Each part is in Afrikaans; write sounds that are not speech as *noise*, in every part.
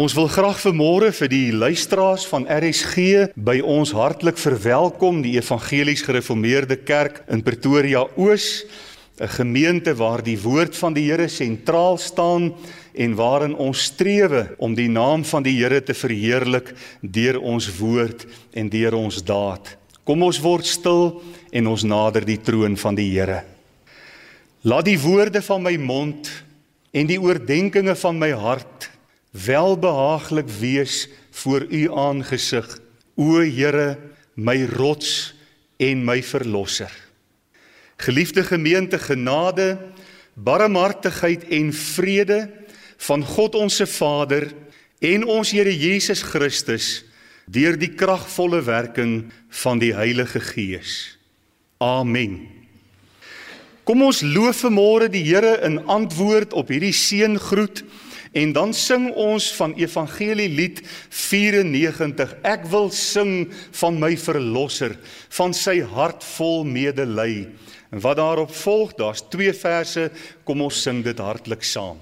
Ons wil graag vanmôre vir die luisteraars van RSG by ons hartlik verwelkom die Evangelies Gereformeerde Kerk in Pretoria Oos, 'n gemeente waar die woord van die Here sentraal staan en waarin ons strewe om die naam van die Here te verheerlik deur ons woord en deur ons daad. Kom ons word stil en ons nader die troon van die Here. Laat die woorde van my mond en die oordeenkings van my hart welbehaaglik wees voor u aangesig o Here my rots en my verlosser. Geliefde gemeente genade barmhartigheid en vrede van God ons se Vader en ons Here Jesus Christus deur die kragvolle werking van die Heilige Gees. Amen. Kom ons loof vanmôre die Here in antwoord op hierdie seëngroet En dan sing ons van Evangelie lied 94. Ek wil sing van my verlosser, van sy hart vol medelei. En wat daarop volg, daar's twee verse, kom ons sing dit hartlik saam.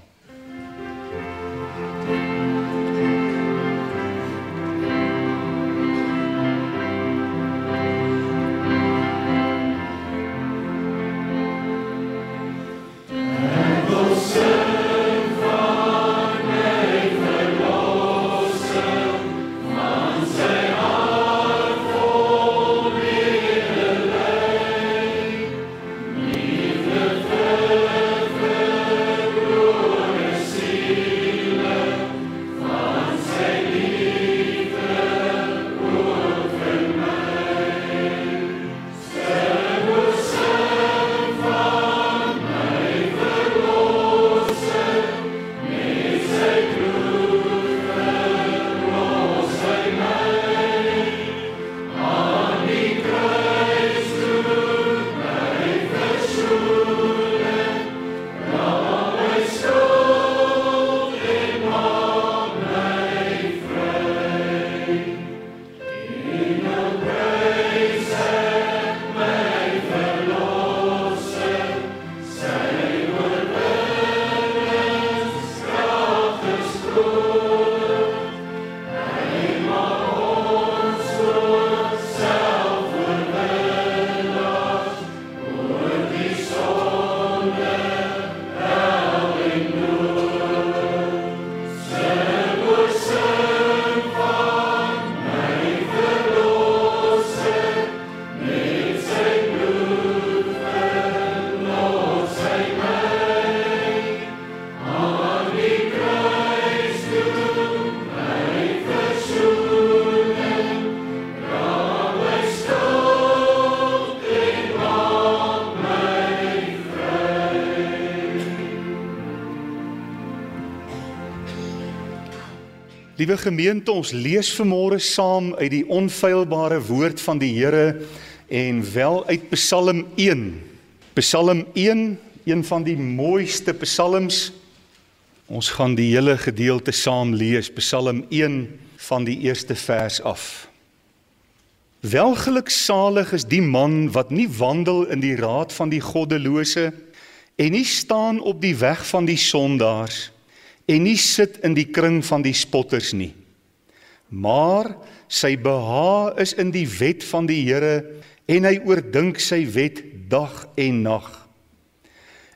Liewe gemeente, ons lees vanmôre saam uit die onfeilbare woord van die Here en wel uit Psalm 1. Psalm 1, een van die mooiste psalms. Ons gaan die hele gedeelte saam lees, Psalm 1 van die eerste vers af. Welgeluksalig is die man wat nie wandel in die raad van die goddelose en nie staan op die weg van die sondaars nie en nie sit in die kring van die spotters nie. Maar sy behaag is in die wet van die Here en hy oordink sy wet dag en nag.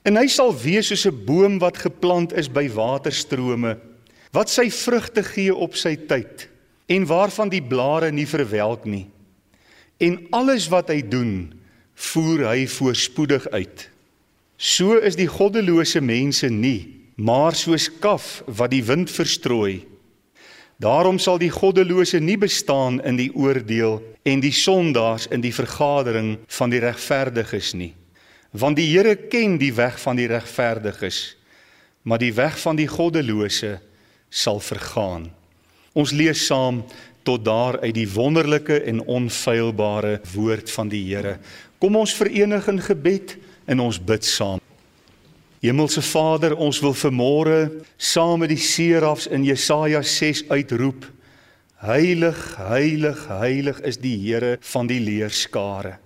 En hy sal wees soos 'n boom wat geplant is by waterstrome wat sy vrugte gee op sy tyd en waarvan die blare nie verwelk nie. En alles wat hy doen, voer hy voorspoedig uit. So is die goddelose mense nie maar soos kaf wat die wind verstrooi. Daarom sal die goddelose nie bestaan in die oordeel en die sondaars in die vergadering van die regverdiges nie. Want die Here ken die weg van die regverdiges, maar die weg van die goddelose sal vergaan. Ons lees saam tot daar uit die wonderlike en onfeilbare woord van die Here. Kom ons verenig in gebed en ons bid saam. Hemelse Vader, ons wil vanmôre saam met die serafs in Jesaja 6 uitroep: Heilig, heilig, heilig is die Here van die leerskare.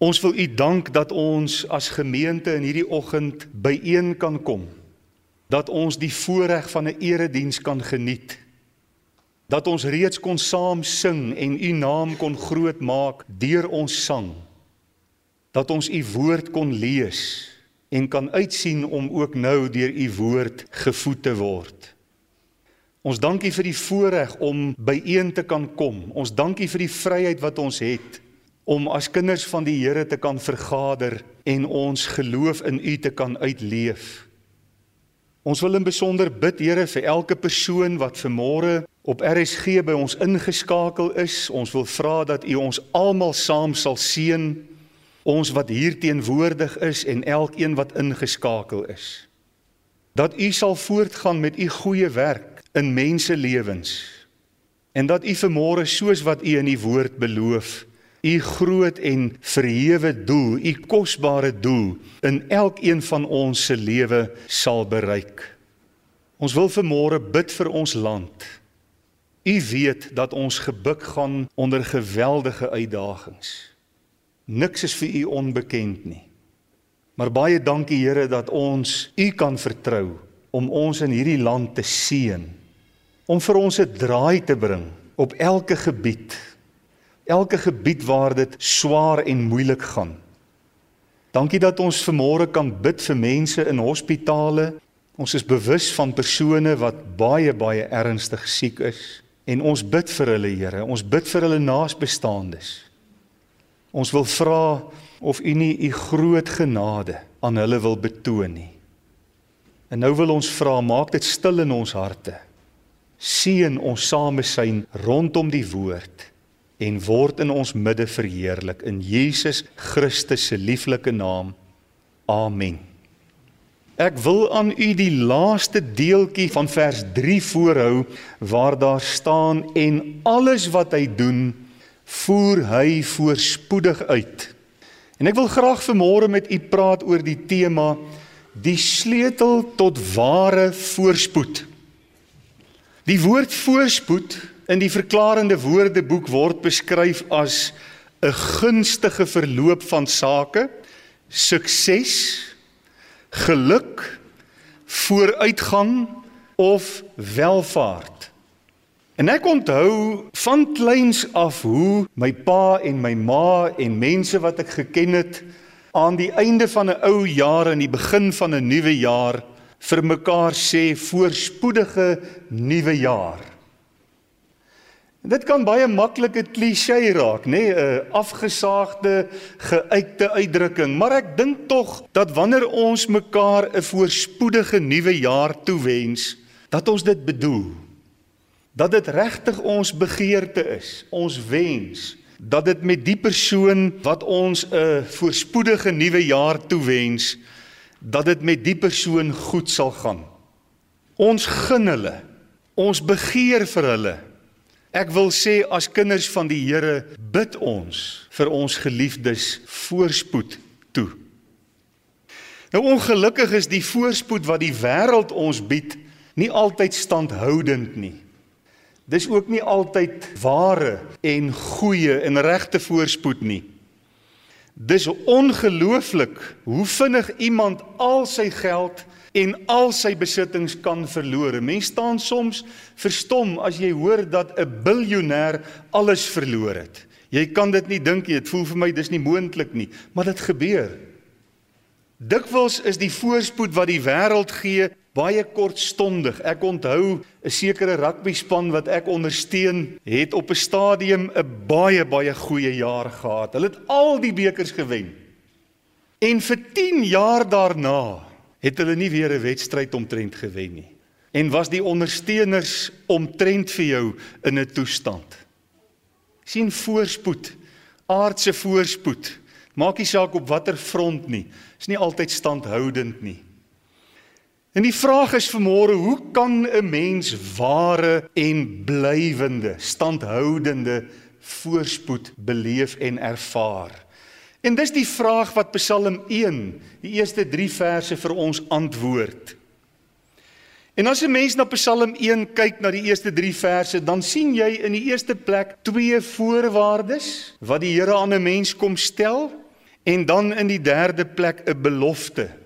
Ons wil U dank dat ons as gemeente in hierdie oggend byeen kan kom. dat ons die voorreg van 'n erediens kan geniet. Dat ons reeds kon saam sing en u naam kon groot maak deur ons sang. Dat ons u woord kon lees en kan uitsien om ook nou deur u woord gevoed te word. Ons dankie vir die voorreg om byeen te kan kom. Ons dankie vir die vryheid wat ons het om as kinders van die Here te kan vergader en ons geloof in U te kan uitleef. Ons wil in besonder bid Here vir elke persoon wat vanmôre op RSG by ons ingeskakel is. Ons wil vra dat U ons almal saam sal seën, ons wat hier teenwoordig is en elkeen wat ingeskakel is. Dat U sal voortgaan met U goeie werk in mense lewens. En dat U vanmôre soos wat U in U woord beloof, u groot en verhewe doel, u kosbare doel in elkeen van ons se lewe sal bereik. Ons wil vanmôre bid vir ons land. U weet dat ons gebuk gaan onder geweldige uitdagings. Niks is vir u onbekend nie. Maar baie dankie Here dat ons u kan vertrou om ons in hierdie land te seën, om vir ons 'n draai te bring op elke gebied elke gebied waar dit swaar en moeilik gaan. Dankie dat ons vanmôre kan bid vir mense in hospitale. Ons is bewus van persone wat baie baie ernstig siek is en ons bid vir hulle Here. Ons bid vir hulle naasbestaandes. Ons wil vra of U nie U groot genade aan hulle wil betoon nie. En nou wil ons vra, maak dit stil in ons harte. Seën ons samesyn rondom die woord en word in ons midde verheerlik in Jesus Christus se lieflike naam. Amen. Ek wil aan u die laaste deeltjie van vers 3 voorhou waar daar staan en alles wat hy doen voer hy voorspoedig uit. En ek wil graag vanmôre met u praat oor die tema die sleutel tot ware voorspoed. Die woord voorspoed in die verklarende woordeboek word beskryf as 'n gunstige verloop van sake, sukses, geluk, vooruitgang of welvaart. En ek onthou van kleins af hoe my pa en my ma en mense wat ek geken het aan die einde van 'n ou jaar en die begin van 'n nuwe jaar vir mekaar sê voorspoedige nuwe jaar. En dit kan baie maklike klise raak, nê, nee, 'n afgesaagde, geuite uitdrukking, maar ek dink tog dat wanneer ons mekaar 'n voorspoedige nuwe jaar toewens, dat ons dit bedoel. Dat dit regtig ons begeerte is, ons wens dat dit met die persoon wat ons 'n voorspoedige nuwe jaar toewens, dat dit met die persoon goed sal gaan. Ons gun hulle. Ons begeer vir hulle Ek wil sê as kinders van die Here bid ons vir ons geliefdes voorspoed toe. Nou ongelukkig is die voorspoed wat die wêreld ons bied nie altyd standhoudend nie. Dis ook nie altyd ware en goeie en regte voorspoed nie. Dis ongelooflik hoe vinnig iemand al sy geld en al sy besittings kan verloor. Mense staan soms verstom as jy hoor dat 'n biljoenêr alles verloor het. Jy kan dit nie dink nie. Dit voel vir my dis nie moontlik nie, maar dit gebeur. Dikwels is die voorspoed wat die wêreld gee baie kortstondig. Ek onthou 'n sekere rugbyspan wat ek ondersteun, het op 'n stadium 'n baie baie goeie jaar gehad. Hulle het al die bekers gewen. En vir 10 jaar daarna het hulle nie weer 'n wedstryd omtrent gewen nie. En was die ondersteuners omtrent vir jou in 'n toestand. sien voorspoed, aardse voorspoed. Maak nie saak op watter front nie. Is nie altyd standhoudend nie. En die vraag is vanmôre, hoe kan 'n mens ware en blywende, standhoudende voorspoed beleef en ervaar? En dis die vraag wat Psalm 1, die eerste 3 verse vir ons antwoord. En as 'n mens na Psalm 1 kyk na die eerste 3 verse, dan sien jy in die eerste plek twee voorwaardes wat die Here aan 'n mens kom stel en dan in die derde plek 'n belofte.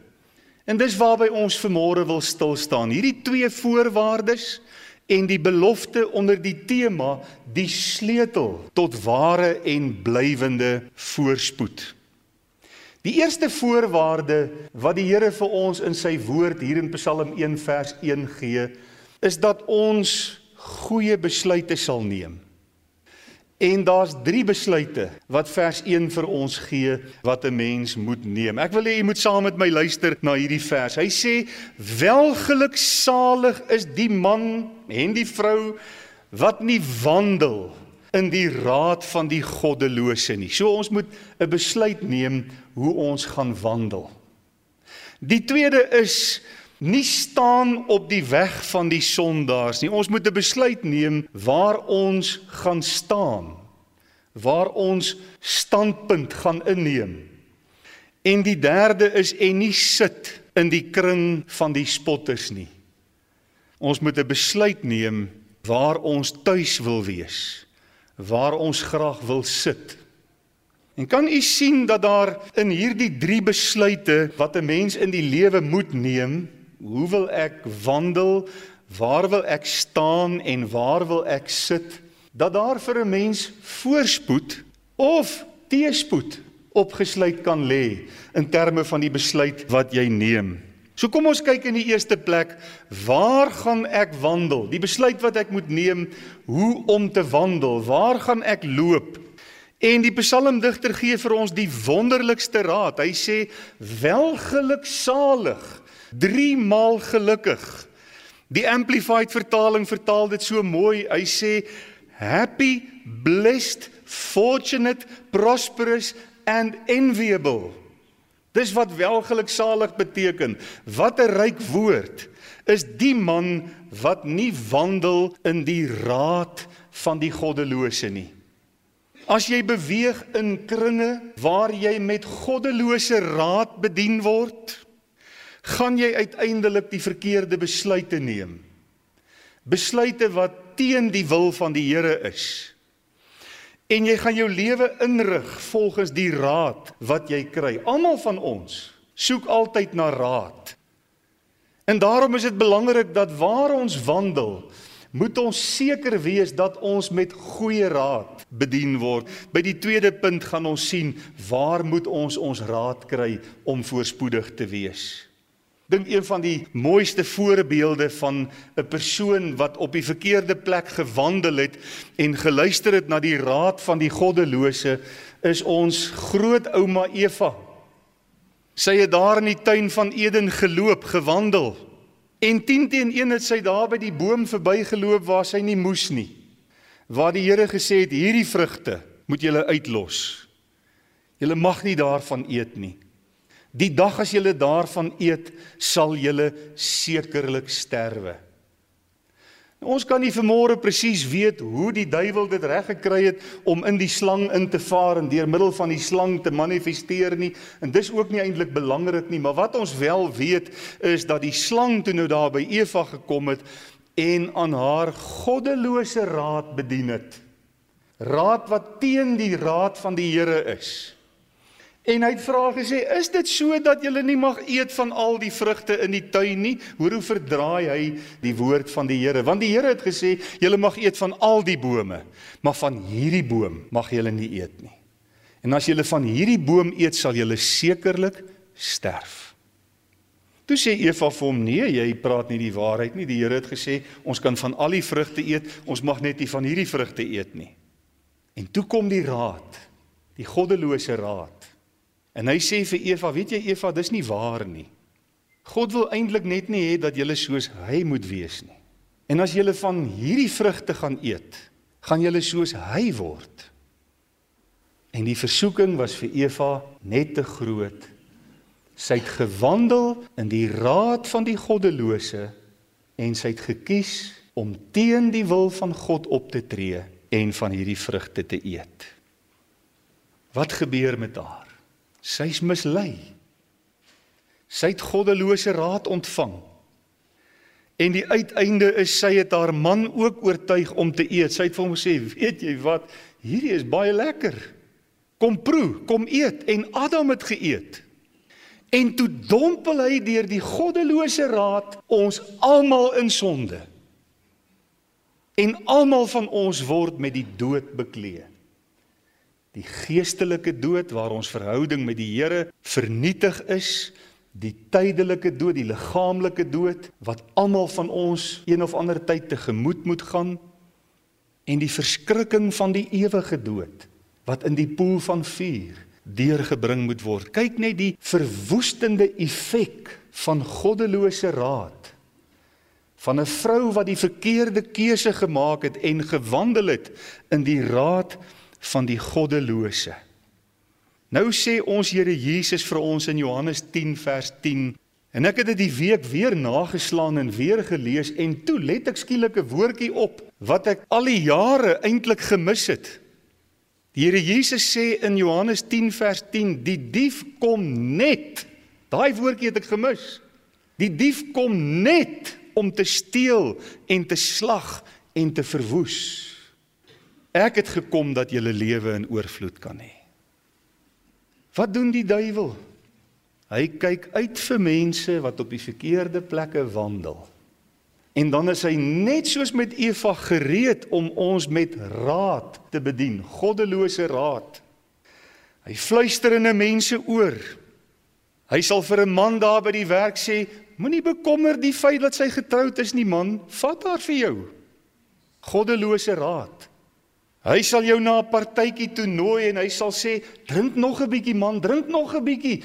En dis waarby ons vanmôre wil stil staan. Hierdie twee voorwaardes en die belofte onder die tema die sleutel tot ware en blywende voorspoed. Die eerste voorwaarde wat die Here vir ons in sy woord hier in Psalm 1 vers 1 gee, is dat ons goeie besluite sal neem. En daar's 3 besluite wat vers 1 vir ons gee wat 'n mens moet neem. Ek wil hê jy moet saam met my luister na hierdie vers. Hy sê: "Welgeluksalig is die man en die vrou wat nie wandel in die raad van die goddelose nie." So ons moet 'n besluit neem hoe ons gaan wandel. Die tweede is nie staan op die weg van die sondaars nie. Ons moet 'n besluit neem waar ons gaan staan. Waar ons standpunt gaan inneem. En die derde is en nie sit in die kring van die spotters nie. Ons moet 'n besluit neem waar ons tuis wil wees. Waar ons graag wil sit. En kan u sien dat daar in hierdie drie besluite wat 'n mens in die lewe moet neem, Hoe wil ek wandel? Waar wil ek staan en waar wil ek sit? Dat daar vir 'n mens voorspoed of teëspoed opgesluit kan lê in terme van die besluit wat jy neem. So kom ons kyk in die eerste plek, waar gaan ek wandel? Die besluit wat ek moet neem, hoe om te wandel? Waar gaan ek loop? En die psalmdigter gee vir ons die wonderlikste raad. Hy sê: "Welgeluksalig Drie maal gelukkig. Die amplified vertaling vertaal dit so mooi. Hy sê happy, blessed, fortunate, prosperous and enviable. Dis wat welgeluksalig beteken. Wat 'n ryk woord is die man wat nie wandel in die raad van die goddelose nie. As jy beweeg in kringe waar jy met goddelose raad bedien word, gaan jy uiteindelik die verkeerde besluite neem. Besluite wat teen die wil van die Here is. En jy gaan jou lewe inrig volgens die raad wat jy kry. Almal van ons soek altyd na raad. En daarom is dit belangrik dat waar ons wandel, moet ons seker wees dat ons met goeie raad bedien word. By die tweede punt gaan ons sien waar moet ons ons raad kry om voorspoedig te wees dink een van die mooiste voorbeelde van 'n persoon wat op die verkeerde plek gewandel het en geluister het na die raad van die goddelose is ons grootouma Eva. Sy het daar in die tuin van Eden geloop, gewandel. En 10 teen 1 het sy daar by die boom verbygeloop waar sy nie moes nie. Waar die Here gesê het hierdie vrugte moet julle uitlos. Julle mag nie daarvan eet nie. Die dag as julle daarvan eet, sal julle sekerlik sterwe. Nou, ons kan nie vermoure presies weet hoe die duiwel dit reg gekry het om in die slang in te vaar en deur middel van die slang te manifesteer nie. En dis ook nie eintlik belangrik nie, maar wat ons wel weet is dat die slang toe nou daar by Eva gekom het en aan haar goddelose raad bedien het. Raad wat teen die raad van die Here is. En hy het vra gesê, "Is dit so dat julle nie mag eet van al die vrugte in die tuin nie?" Hoor hoe verdraai hy die woord van die Here? Want die Here het gesê, "Julle mag eet van al die bome, maar van hierdie boom mag julle nie eet nie." En as julle van hierdie boom eet, sal julle sekerlik sterf. Toe sê Eva vir hom: "Nee, jy praat nie die waarheid nie. Die Here het gesê ons kan van al die vrugte eet, ons mag net nie van hierdie vrugte eet nie." En toe kom die raad, die goddelose raad. En hy sê vir Eva, weet jy Eva, dis nie waar nie. God wil eintlik net nie hê dat jy soos hy moet wees nie. En as jy van hierdie vrugte gaan eet, gaan jy soos hy word. En die versoeking was vir Eva net te groot. Sy het gewandel in die raad van die goddelose en sy het gekies om teen die wil van God op te tree en van hierdie vrugte te eet. Wat gebeur met haar? Sy's mislei. Sy het goddelose raad ontvang. En die uiteinde is sy het haar man ook oortuig om te eet. Sy het vir hom gesê, "Weet jy wat? Hierdie is baie lekker. Kom proe, kom eet." En Adam het geëet. En toe dompel hy deur die goddelose raad ons almal in sonde. En almal van ons word met die dood bekleed. Die geestelike dood waar ons verhouding met die Here vernietig is, die tydelike dood, die liggaamlike dood wat almal van ons een of ander tyd tegemoet moet gaan en die verskrikking van die ewige dood wat in die poel van vuur deurgebring moet word. Kyk net die verwoestende effek van goddelose raad van 'n vrou wat die verkeerde keuse gemaak het en gewandel het in die raad van die goddelose. Nou sê ons Here Jesus vir ons in Johannes 10 vers 10 en ek het dit die week weer nageslaan en weer gelees en toe let ek skielik 'n woordjie op wat ek al die jare eintlik gemis het. Die Here Jesus sê in Johannes 10 vers 10 die dief kom net. Daai woordjie het ek gemis. Die dief kom net om te steel en te slag en te verwoes. Ek het gekom dat 'n lewe in oorvloed kan hê. Wat doen die duiwel? Hy kyk uit vir mense wat op die verkeerde plekke wandel. En dan is hy net soos met Eva gereed om ons met raad te bedien, goddelose raad. Hy fluister in 'n mense oor. Hy sal vir 'n man daar by die werk sê, moenie bekommer die feit dat sy getroud is nie man, vat haar vir jou. Goddelose raad. Hy sal jou na 'n partytjie toe nooi en hy sal sê, "Drink nog 'n bietjie man, drink nog 'n bietjie.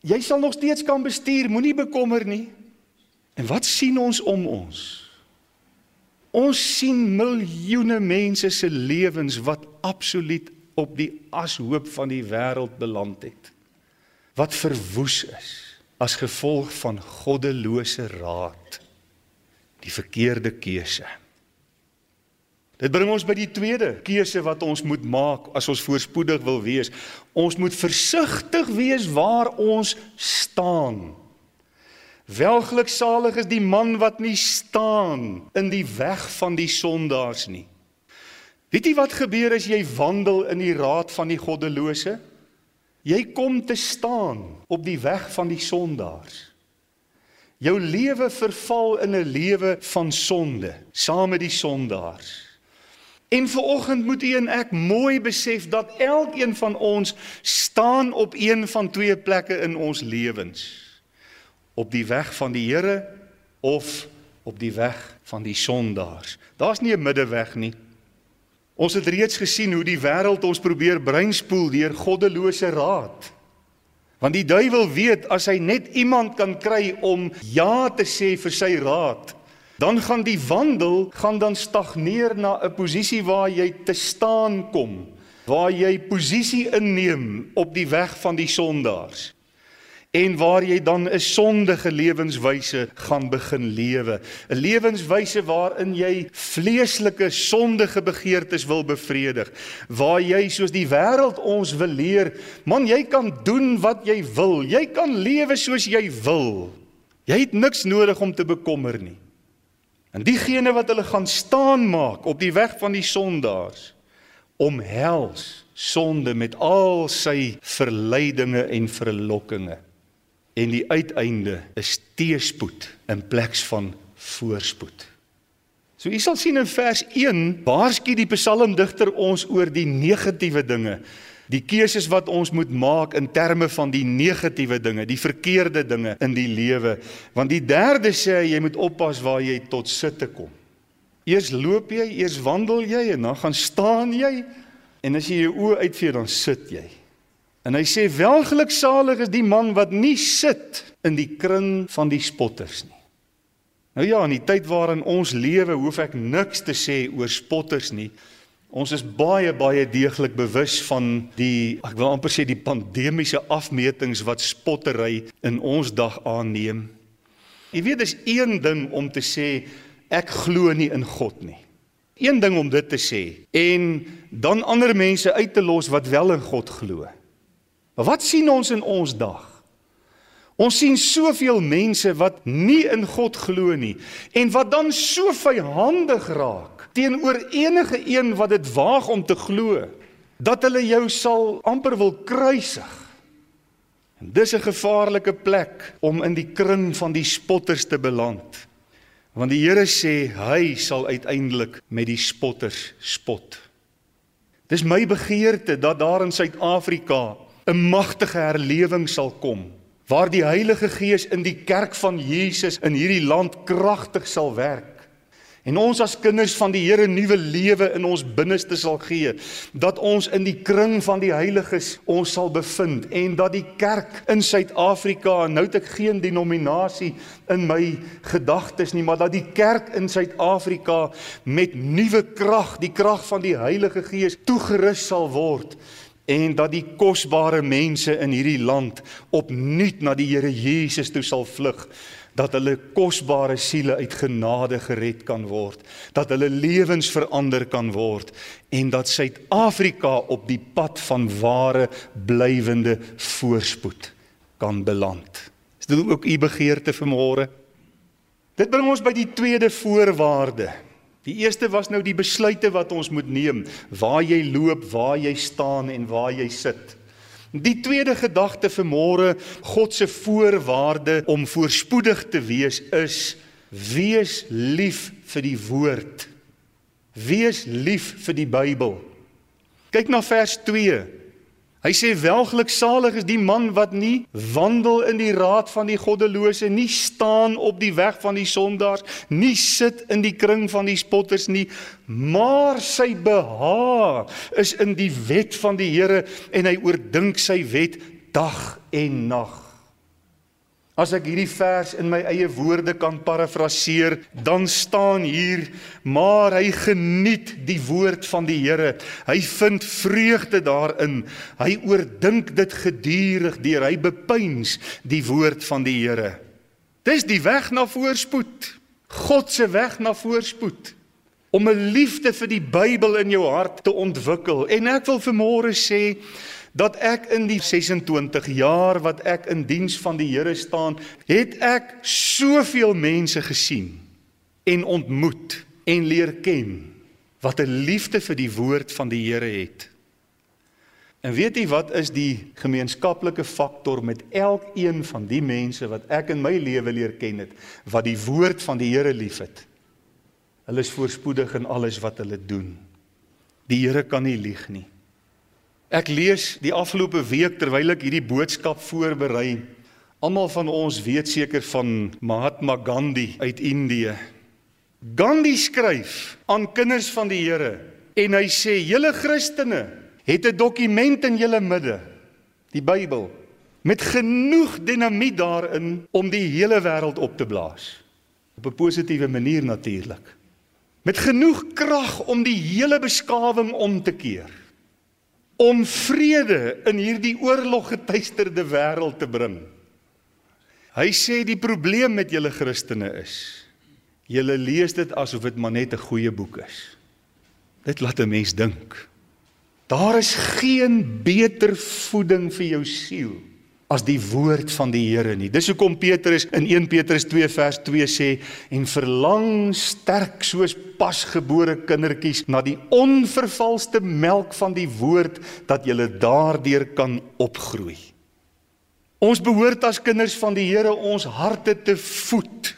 Jy sal nog steeds kan bestuur, moenie bekommer nie." En wat sien ons om ons? Ons sien miljoene mense se lewens wat absoluut op die ashoop van die wêreld beland het. Wat verwoes is as gevolg van goddelose raad. Die verkeerde keuse. Dit bring ons by die tweede keuse wat ons moet maak as ons voorspoedig wil wees. Ons moet versigtig wees waar ons staan. Welgeluksalig is die man wat nie staan in die weg van die sondaars nie. Weet jy wat gebeur as jy wandel in die raad van die goddelose? Jy kom te staan op die weg van die sondaars. Jou lewe verval in 'n lewe van sonde saam met die sondaars. En vanoggend moet u en ek mooi besef dat elkeen van ons staan op een van twee plekke in ons lewens. Op die weg van die Here of op die weg van die sondaars. Daar's nie 'n middeweg nie. Ons het reeds gesien hoe die wêreld ons probeer breinspoel deur goddelose raad. Want die duiwel weet as hy net iemand kan kry om ja te sê vir sy raad, dan gaan die wandel gaan dan stagneer na 'n posisie waar jy te staan kom, waar jy posisie inneem op die weg van die sondaars en waar jy dan 'n sondige lewenswyse gaan begin lewe, 'n lewenswyse waarin jy vleeslike sondige begeertes wil bevredig, waar jy soos die wêreld ons wil leer, man jy kan doen wat jy wil, jy kan lewe soos jy wil. Jy het niks nodig om te bekommer nie. En diegene wat hulle gaan staan maak op die weg van die sondaars omhels sonde met al sy verleidinge en verlokkinge. En die uiteinde is teëspoed in plek van voorspoed. So u sal sien in vers 1 waarsku die psalmdigter ons oor die negatiewe dinge die keuses wat ons moet maak in terme van die negatiewe dinge, die verkeerde dinge in die lewe. Want die derde sê jy moet oppas waar jy tot sitte kom. Eers loop jy, eers wandel jy en dan gaan staan jy en as jy jou oë uitvee dan sit jy. En hy sê welgeluksalig is die man wat nie sit in die kring van die spotters nie. Nou ja, in die tyd waarin ons lewe, hoef ek niks te sê oor spotters nie. Ons is baie baie deeglik bewus van die ek wil amper sê die pandemiese afmetings wat spottery in ons dag aanneem. Jy weet dis een ding om te sê ek glo nie in God nie. Een ding om dit te sê en dan ander mense uit te los wat wel in God glo. Maar wat sien ons in ons dag? Ons sien soveel mense wat nie in God glo nie en wat dan so vyhandig raak teenoor enige een wat dit waag om te glo dat hulle jou sal amper wil kruisig. En dis 'n gevaarlike plek om in die kring van die spotters te beland. Want die Here sê hy sal uiteindelik met die spotters spot. Dis my begeerte dat daar in Suid-Afrika 'n magtige herlewing sal kom waar die Heilige Gees in die kerk van Jesus in hierdie land kragtig sal werk en ons as kinders van die Here nuwe lewe in ons binneste sal gee dat ons in die kring van die heiliges ons sal bevind en dat die kerk in Suid-Afrika nou het ek geen denominasie in my gedagtes nie maar dat die kerk in Suid-Afrika met nuwe krag die krag van die Heilige Gees toegerus sal word en dat die kosbare mense in hierdie land opnuut na die Here Jesus toe sal vlug dat hulle kosbare siele uit genade gered kan word, dat hulle lewens verander kan word en dat Suid-Afrika op die pad van ware blywende voorspoed kan beland. Is dit ook u begeerte vir môre? Dit bring ons by die tweede voorwaarde. Die eerste was nou die besluite wat ons moet neem, waar jy loop, waar jy staan en waar jy sit. Die tweede gedagte vir môre, God se voorwaarde om voorspoedig te wees is wees lief vir die woord. Wees lief vir die Bybel. Kyk na vers Hy sê welgeluksalig is die man wat nie wandel in die raad van die goddelose nie staan op die weg van die sondaars nie sit in die kring van die spotters nie maar sy behaag is in die wet van die Here en hy oordink sy wet dag en nag As ek hierdie vers in my eie woorde kan parafraseer, dan staan hier: "Maar hy geniet die woord van die Here. Hy vind vreugde daarin. Hy oordink dit gedurig deur hy bepeins die woord van die Here." Dis die weg na voorspoed. God se weg na voorspoed. Om 'n liefde vir die Bybel in jou hart te ontwikkel. En ek wil vanmôre sê, dat ek in die 26 jaar wat ek in diens van die Here staan, het ek soveel mense gesien en ontmoet en leer ken wat 'n liefde vir die woord van die Here het. En weet jy wat is die gemeenskaplike faktor met elkeen van die mense wat ek in my lewe leer ken het wat die woord van die Here liefhet? Hulle is voorspoedig in alles wat hulle doen. Die Here kan nie lieg nie. Ek lees die afgelope week terwyl ek hierdie boodskap voorberei. Almal van ons weet seker van Mahatma Gandhi uit Indië. Gandhi skryf aan kinders van die Here en hy sê: "Julle Christene het 'n dokument in julle midde, die Bybel, met genoeg dinamiet daarin om die hele wêreld op te blaas." Op 'n positiewe manier natuurlik. Met genoeg krag om die hele beskawing om te keer om vrede in hierdie oorloggetuisterde wêreld te bring. Hy sê die probleem met julle Christene is julle lees dit asof dit maar net 'n goeie boek is. Dit laat 'n mens dink. Daar is geen beter voeding vir jou siel as die woord van die Here nie. Dis hoekom Petrus in 1 Petrus 2 vers 2 sê en verlang sterk soos pasgebore kindertjies na die onvervalste melk van die woord dat jy daardeur kan opgroei. Ons behoort as kinders van die Here ons harte te voed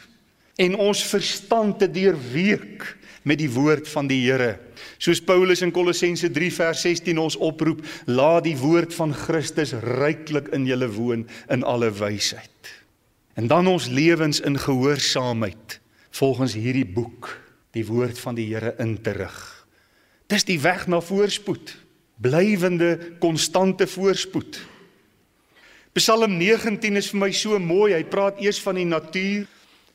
en ons verstand te deurweek met die woord van die Here. Soos Paulus in Kolossense 3 vers 16 ons oproep, laat die woord van Christus ryklik in julle woon in alle wysheid. En dan ons lewens in gehoorsaamheid volgens hierdie boek, die woord van die Here in te rig. Dis die weg na voorspoed, blywende, konstante voorspoed. Psalm 19 is vir my so mooi. Hy praat eers van die natuur,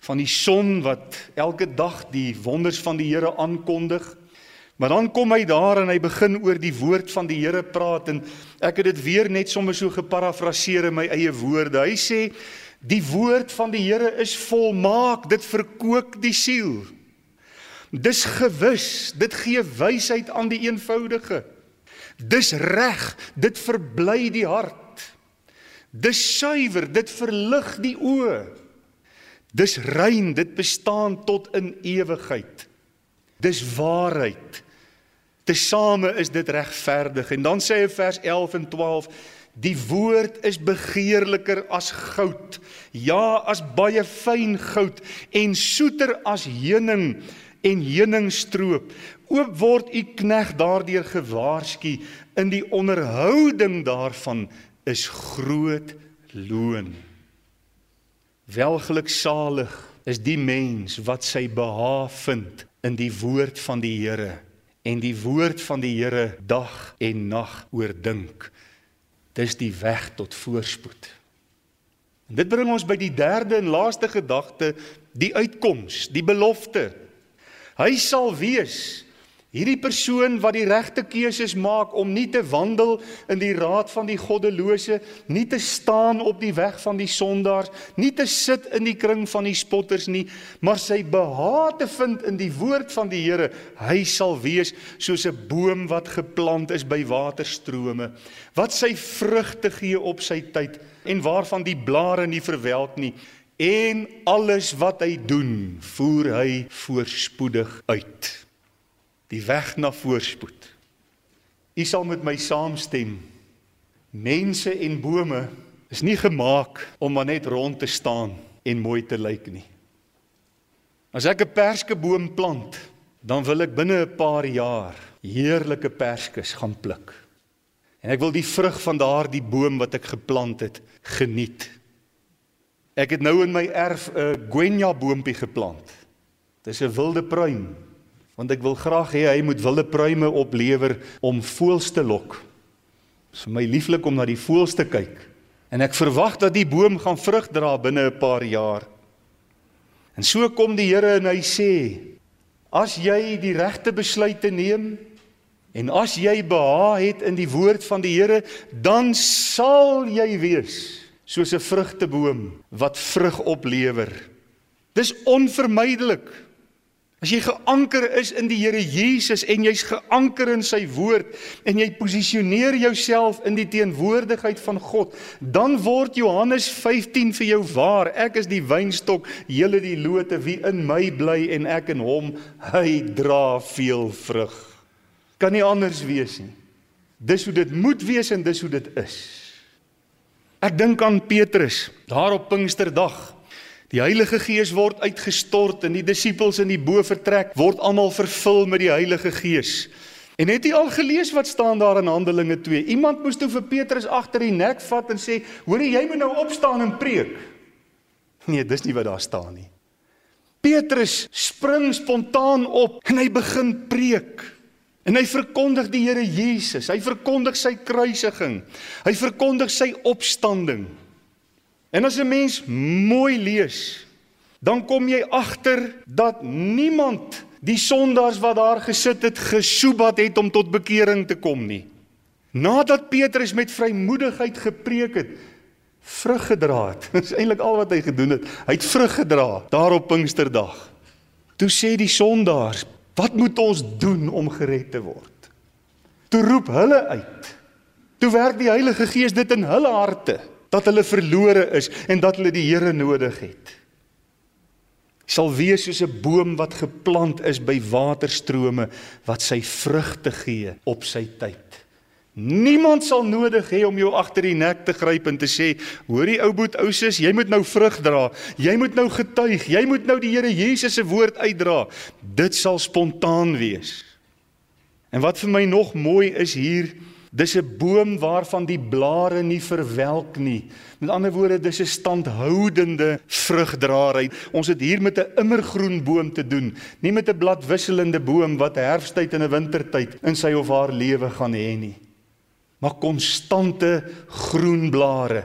van die son wat elke dag die wonders van die Here aankondig. Maar dan kom hy daar en hy begin oor die woord van die Here praat en ek het dit weer net sommer so geparafraseer in my eie woorde. Hy sê die woord van die Here is volmaak, dit verkoop die siel. Dis gewis, dit gee wysheid aan die eenvoudige. Dis reg, dit verbly die hart. Dis suiwer, dit verlig die oë. Dis rein, dit bestaan tot in ewigheid. Dis waarheid. Tesame is dit regverdig. En dan sê hy vers 11 en 12: Die woord is begeerliker as goud, ja, as baie fyn goud en soeter as heuning en heuningstroop. Oop word u knegg daardeur gewaarsku in die onderhouding daarvan is groot loon. Welgeluksalig is die mens wat sy behaag vind in die woord van die Here en die woord van die Here dag en nag oordink. Dis die weg tot voorspoed. En dit bring ons by die derde en laaste gedagte, die uitkoms, die belofte. Hy sal wees Hierdie persoon wat die regte keuses maak om nie te wandel in die raad van die goddelose, nie te staan op die weg van die sondaars, nie te sit in die kring van die spotters nie, maar sy behaag te vind in die woord van die Here. Hy sal wees soos 'n boom wat geplant is by waterstrome, wat sy vrugte gee op sy tyd en waarvan die blare nie verwelk nie. En alles wat hy doen, voer hy voorspoedig uit die weg na voorspoed. U sal met my saamstem. Mense en bome is nie gemaak om maar net rond te staan en mooi te lyk nie. As ek 'n perskeboom plant, dan wil ek binne 'n paar jaar heerlike perskes gaan pluk. En ek wil die vrug van daardie boom wat ek geplant het, geniet. Ek het nou in my erf 'n guenya boontjie geplant. Dis 'n wilde pruim want ek wil graag hê hy moet wilde pruime oplewer om voëls te lok. Dit is vir my lieflik om na die voëls te kyk. En ek verwag dat die boom gaan vrug dra binne 'n paar jaar. En so kom die Here en hy sê: As jy die regte besluite neem en as jy behaag het in die woord van die Here, dan sal jy wees soos 'n vrugteboom wat vrug oplewer. Dis onvermydelik. As jy geanker is in die Here Jesus en jy's geanker in sy woord en jy posisioneer jouself in die teenwoordigheid van God, dan word Johannes 15 vir jou waar. Ek is die wynstok, julle die lote, wie in my bly en ek in hom, hy dra veel vrug. Kan nie anders wees nie. Dis hoe dit moet wees en dis hoe dit is. Ek dink aan Petrus, daar op Pinksterdag. Die Heilige Gees word uitgestort en die disippels in die bovertrek word almal vervul met die Heilige Gees. En het jy al gelees wat staan daar in Handelinge 2? Iemand moes toe vir Petrus agter die nek vat en sê: "Hoerie, jy moet nou opstaan en preek." Nee, dis nie wat daar staan nie. Petrus spring spontaan op en hy begin preek. En hy verkondig die Here Jesus. Hy verkondig sy kruisiging. Hy verkondig sy opstanding. En as 'n mens mooi lees, dan kom jy agter dat niemand die sondaars wat daar gesit het gesoebat het om tot bekering te kom nie. Nadat Petrus met vrymoedigheid gepreek het, vrug gedra het. *laughs* Dis eintlik al wat hy gedoen het. Hy het vrug gedra daar op Pinksterdag. Toe sê die sondaars, "Wat moet ons doen om gered te word?" Toe roep hulle uit. Toe werk die Heilige Gees dit in hulle harte dat hulle verlore is en dat hulle die Here nodig het. Sal wees soos 'n boom wat geplant is by waterstrome wat sy vrugte gee op sy tyd. Niemand sal nodig hê om jou agter die nek te gryp en te sê: "Hoorie ou boet ou sis, jy moet nou vrug dra. Jy moet nou getuig. Jy moet nou die Here Jesus se woord uitdra." Dit sal spontaan wees. En wat vir my nog mooi is hier, Dis 'n boom waarvan die blare nie verwelk nie. Met ander woorde, dis 'n standhoudende vrugdraer. Ons het hier met 'n immergroen boom te doen, nie met 'n bladwisselende boom wat herfsttyd en 'n wintertyd in sy of haar lewe gaan hê nie. Maar konstante groen blare.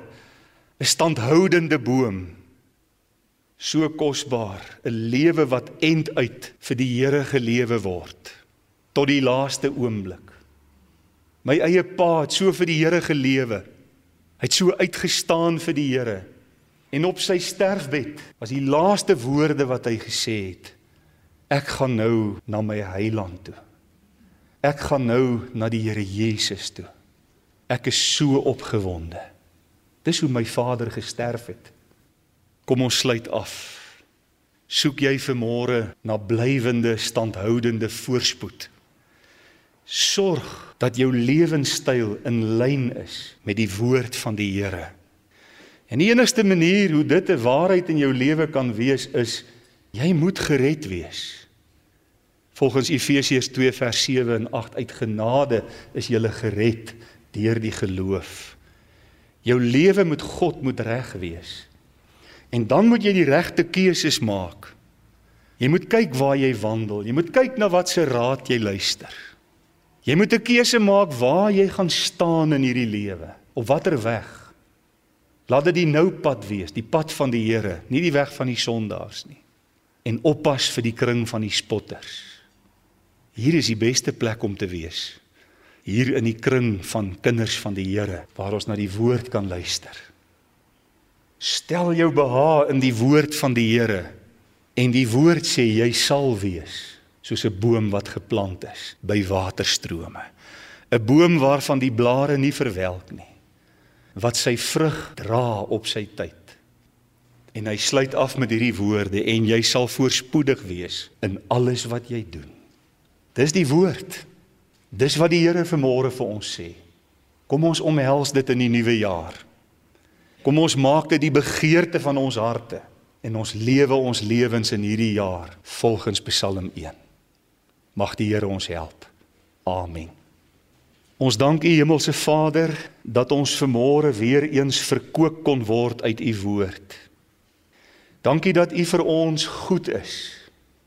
'n Standhoudende boom. So kosbaar, 'n lewe wat end uit vir die Here gelewe word tot die laaste oomblik. My eie pa het so vir die Here gelewe. Hy het so uitgestaan vir die Here. En op sy sterfbed was die laaste woorde wat hy gesê het: Ek gaan nou na my heiland toe. Ek gaan nou na die Here Jesus toe. Ek is so opgewonde. Dis hoe my vader gesterf het. Kom ons sluit af. Soek jy vir môre na blywende standhoudende voorspoed? Sorg dat jou lewenstyl in lyn is met die woord van die Here. En die enigste manier hoe dit 'n waarheid in jou lewe kan wees is jy moet gered wees. Volgens Efesiërs 2 vers 7 en 8 uit genade is jy gered deur die geloof. Jou lewe met God moet reg wees. En dan moet jy die regte keuses maak. Jy moet kyk waar jy wandel. Jy moet kyk na wat se raad jy luister. Jy moet 'n keuse maak waar jy gaan staan in hierdie lewe. Op watter weg? Laat dit die nou pad wees, die pad van die Here, nie die weg van die sondaars nie. En oppas vir die kring van die spotters. Hier is die beste plek om te wees. Hier in die kring van kinders van die Here waar ons na die woord kan luister. Stel jou behaag in die woord van die Here en die woord sê jy sal wees soos 'n boom wat geplant is by waterstrome. 'n Boom waarvan die blare nie verwelk nie. Wat sy vrug dra op sy tyd. En hy sluit af met hierdie woorde en jy sal voorspoedig wees in alles wat jy doen. Dis die woord. Dis wat die Here vanmôre vir ons sê. Kom ons omhels dit in die nuwe jaar. Kom ons maak dit die begeerte van ons harte en ons lewe ons lewens in hierdie jaar volgens Psalm 1. Mag die Here ons help. Amen. Ons dank U Hemelse Vader dat ons vermôre weer eens verkoop kon word uit U woord. Dankie dat U vir ons goed is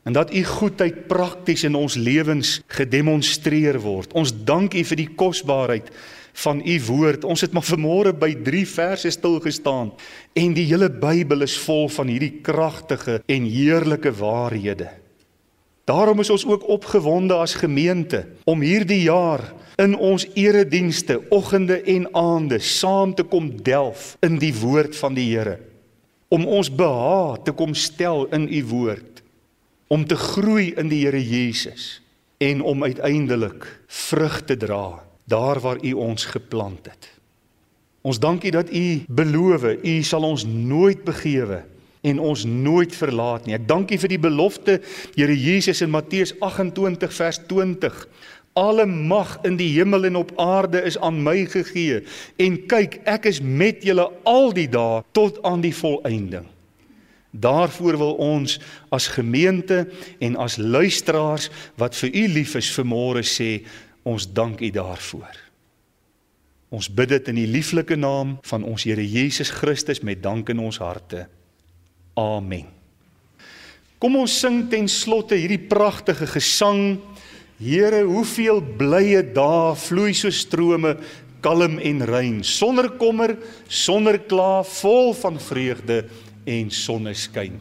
en dat U goedheid prakties in ons lewens gedemonstreer word. Ons dank U vir die kosbaarheid van U woord. Ons het maar vermôre by 3 verse stil gestaan en die hele Bybel is vol van hierdie kragtige en heerlike waarhede. Daarom is ons ook opgewonde as gemeente om hierdie jaar in ons eredienste, oggende en aande saam te kom delf in die woord van die Here. Om ons behaag te kom stel in u woord, om te groei in die Here Jesus en om uiteindelik vrug te dra daar waar u ons geplant het. Ons dankie dat u beloof, u sal ons nooit begewe en ons nooit verlaat nie. Ek dankie vir die belofte Here Jesus in Matteus 28 vers 20. Alle mag in die hemel en op aarde is aan my gegee en kyk ek is met julle al die dae tot aan die volëinding. Daarvoor wil ons as gemeente en as luisteraars wat vir u lief is vanmôre sê ons dank u daarvoor. Ons bid dit in die lieflike naam van ons Here Jesus Christus met dank in ons harte. Amen. Kom ons sing ten slotte hierdie pragtige gesang. Here, hoeveel blye dae vloei so strome kalm en rein, sonder kommer, sonder kla, vol van vreugde en sonneskyn.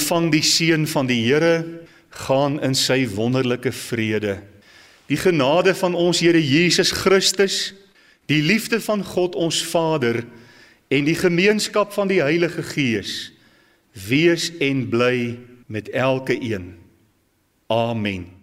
Ontvang die seën van die Here, gaan in sy wonderlike vrede. Die genade van ons Here Jesus Christus, die liefde van God ons Vader en die gemeenskap van die Heilige Gees wees en bly met elke een. Amen.